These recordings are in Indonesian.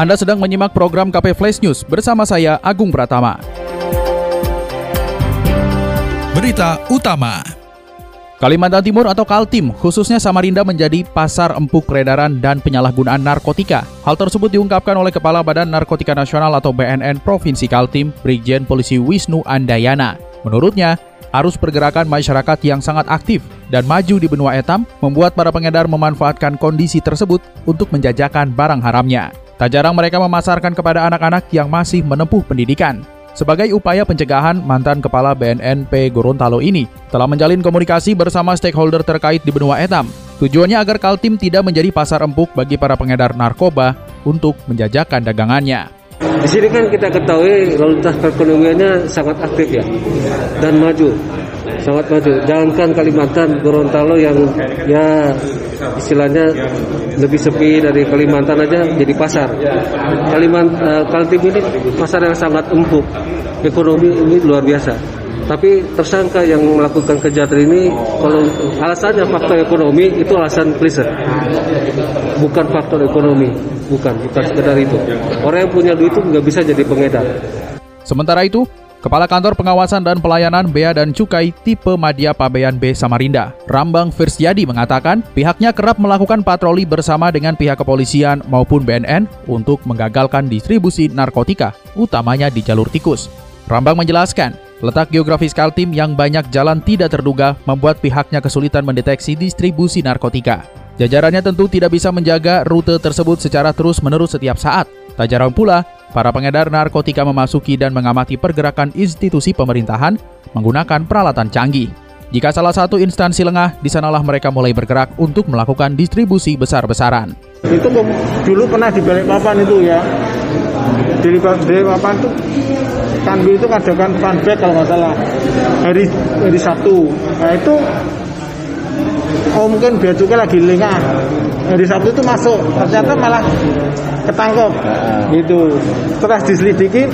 Anda sedang menyimak program KP Flash News bersama saya Agung Pratama. Berita Utama Kalimantan Timur atau Kaltim, khususnya Samarinda menjadi pasar empuk peredaran dan penyalahgunaan narkotika. Hal tersebut diungkapkan oleh Kepala Badan Narkotika Nasional atau BNN Provinsi Kaltim, Brigjen Polisi Wisnu Andayana. Menurutnya, arus pergerakan masyarakat yang sangat aktif dan maju di benua etam membuat para pengedar memanfaatkan kondisi tersebut untuk menjajakan barang haramnya. Tak jarang mereka memasarkan kepada anak-anak yang masih menempuh pendidikan. Sebagai upaya pencegahan, mantan Kepala BNNP Gorontalo ini telah menjalin komunikasi bersama stakeholder terkait di benua etam. Tujuannya agar Kaltim tidak menjadi pasar empuk bagi para pengedar narkoba untuk menjajakan dagangannya. Di sini kan kita ketahui lalu lintas perekonomiannya sangat aktif ya dan maju, sangat maju. Jangankan Kalimantan, Gorontalo yang ya istilahnya lebih sepi dari Kalimantan aja jadi pasar. Kalimantan uh, Kaltim ini pasar yang sangat empuk, ekonomi ini luar biasa. Tapi tersangka yang melakukan kejahatan ini kalau alasannya faktor ekonomi itu alasan klise. Bukan faktor ekonomi, bukan, bukan sekedar itu. Orang yang punya duit itu nggak bisa jadi pengedar. Sementara itu, Kepala Kantor Pengawasan dan Pelayanan Bea dan Cukai tipe Madya Pabean B Samarinda, Rambang Firsyadi mengatakan pihaknya kerap melakukan patroli bersama dengan pihak kepolisian maupun BNN untuk menggagalkan distribusi narkotika, utamanya di jalur tikus. Rambang menjelaskan, letak geografis Kaltim yang banyak jalan tidak terduga membuat pihaknya kesulitan mendeteksi distribusi narkotika. Jajarannya tentu tidak bisa menjaga rute tersebut secara terus-menerus setiap saat. Tak jarang pula, para pengedar narkotika memasuki dan mengamati pergerakan institusi pemerintahan menggunakan peralatan canggih. Jika salah satu instansi lengah, di sanalah mereka mulai bergerak untuk melakukan distribusi besar-besaran. Itu dulu pernah di Balikpapan itu ya. Di Balikpapan itu Kanbi itu adakan funback kalau nggak salah hari hari Sabtu. Nah itu oh mungkin bea cukai lagi lengah hari Sabtu itu masuk. Ternyata malah ketangkep. Gitu. Setelah diselidiki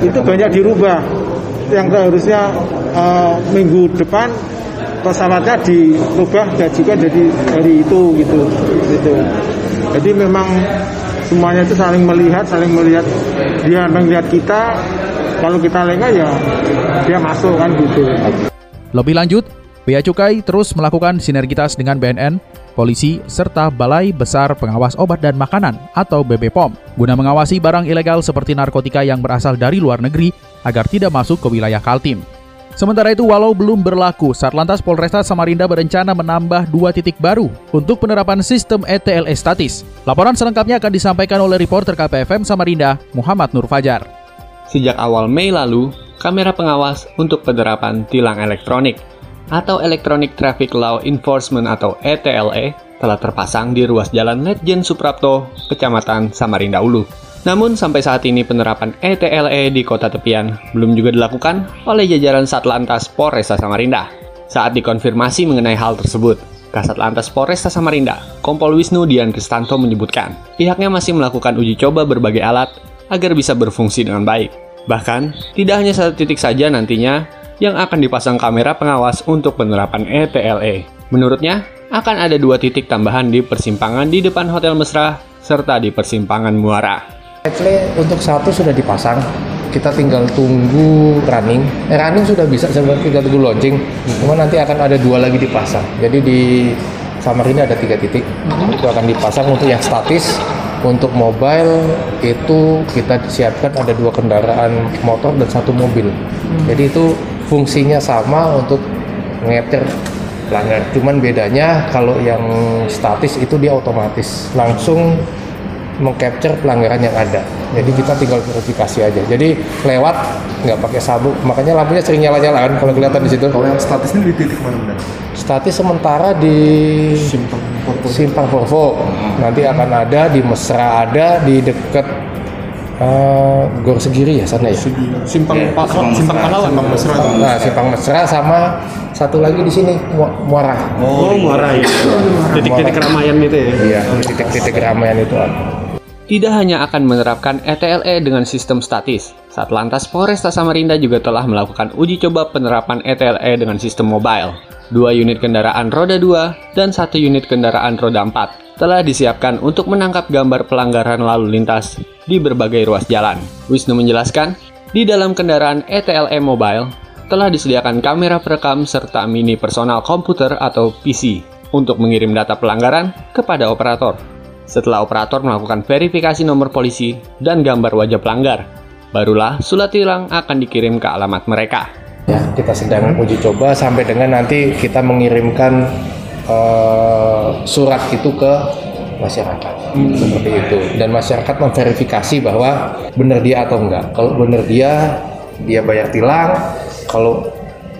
itu banyak dirubah. Yang seharusnya uh, minggu depan pesawatnya dirubah dan juga jadi hari itu gitu. Gitu. Jadi memang semuanya itu saling melihat saling melihat. Dia melihat kita. Kalau kita lengah ya dia masuk kan gitu. Lebih lanjut Bea Cukai terus melakukan sinergitas dengan BNN, polisi, serta Balai Besar Pengawas Obat dan Makanan atau BBPOM guna mengawasi barang ilegal seperti narkotika yang berasal dari luar negeri agar tidak masuk ke wilayah Kaltim. Sementara itu, walau belum berlaku, Satlantas Polresta Samarinda berencana menambah dua titik baru untuk penerapan sistem ETLE statis. Laporan selengkapnya akan disampaikan oleh reporter KPFM Samarinda, Muhammad Nur Fajar. Sejak awal Mei lalu, kamera pengawas untuk penerapan tilang elektronik atau Electronic Traffic Law Enforcement atau ETLE telah terpasang di ruas jalan Letjen Suprapto, Kecamatan Samarinda Ulu. Namun sampai saat ini penerapan ETLE di kota tepian belum juga dilakukan oleh jajaran Satlantas Polresta Samarinda. Saat dikonfirmasi mengenai hal tersebut, Kasat Lantas Polresta Samarinda, Kompol Wisnu Dian Kristanto menyebutkan, pihaknya masih melakukan uji coba berbagai alat agar bisa berfungsi dengan baik. Bahkan, tidak hanya satu titik saja nantinya yang akan dipasang kamera pengawas untuk penerapan ETLE. Menurutnya, akan ada dua titik tambahan di persimpangan di depan Hotel Mesra serta di persimpangan Muara. ETLE untuk satu sudah dipasang, kita tinggal tunggu running. Eh, running sudah bisa, sebenarnya tinggal tunggu launching. Cuma nanti akan ada dua lagi dipasang. Jadi di Samarinda ada tiga titik. Itu akan dipasang untuk yang statis. Untuk mobile itu kita siapkan ada dua kendaraan motor dan satu mobil. Jadi itu fungsinya sama untuk ngeter pelanggar. Cuman bedanya kalau yang statis itu dia otomatis langsung mengcapture pelanggaran yang ada. Jadi kita tinggal verifikasi aja. Jadi lewat nggak pakai sabuk. Makanya lampunya sering nyala-nyala kan kalau kelihatan di situ. Kalau yang statis ini di titik mana Statis sementara di Simpang Porvo. Simpang Porvo. Nanti akan ada di Mesra ada di dekat eh, Gor Segiri ya sana ya. Simpang Iya, Pak Simpang Simpang Mesra, Pahlawan. Simpang Mesra. Nah, Simpang Mesra sama satu lagi di sini Mu- Muara. Oh, Muara ya. Titik-titik keramaian gitu ya. Iya, titik-titik keramaian itu ada. Tidak hanya akan menerapkan ETLE dengan sistem statis, Satlantas Polresta Samarinda juga telah melakukan uji coba penerapan ETLE dengan sistem mobile. Dua unit kendaraan roda 2 dan satu unit kendaraan roda 4 telah disiapkan untuk menangkap gambar pelanggaran lalu lintas di berbagai ruas jalan. Wisnu menjelaskan, di dalam kendaraan ETLE mobile telah disediakan kamera perekam serta mini personal komputer atau PC untuk mengirim data pelanggaran kepada operator. Setelah operator melakukan verifikasi nomor polisi dan gambar wajah pelanggar, barulah surat tilang akan dikirim ke alamat mereka. Ya, kita sedang uji coba sampai dengan nanti kita mengirimkan eh, surat itu ke masyarakat seperti itu dan masyarakat memverifikasi bahwa benar dia atau enggak. Kalau benar dia, dia bayar tilang. Kalau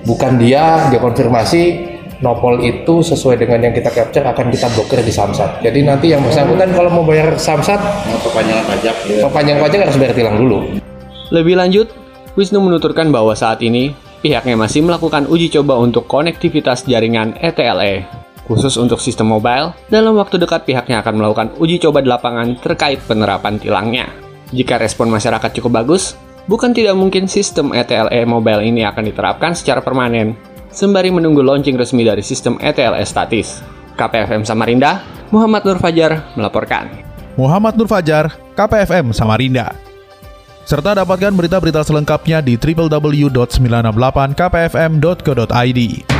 bukan dia, dia konfirmasi nopol itu sesuai dengan yang kita capture akan kita blokir di Samsat. Jadi nanti yang bersangkutan kalau mau bayar Samsat, perpanjangan pajak ya. perpanjang pajak harus bayar tilang dulu. Lebih lanjut, Wisnu menuturkan bahwa saat ini pihaknya masih melakukan uji coba untuk konektivitas jaringan ETLE. Khusus untuk sistem mobile, dalam waktu dekat pihaknya akan melakukan uji coba di lapangan terkait penerapan tilangnya. Jika respon masyarakat cukup bagus, bukan tidak mungkin sistem ETLE mobile ini akan diterapkan secara permanen, sembari menunggu launching resmi dari sistem ETLE statis. KPFM Samarinda, Muhammad Nur Fajar melaporkan. Muhammad Nur Fajar, KPFM Samarinda. Serta dapatkan berita-berita selengkapnya di www.968kpfm.co.id.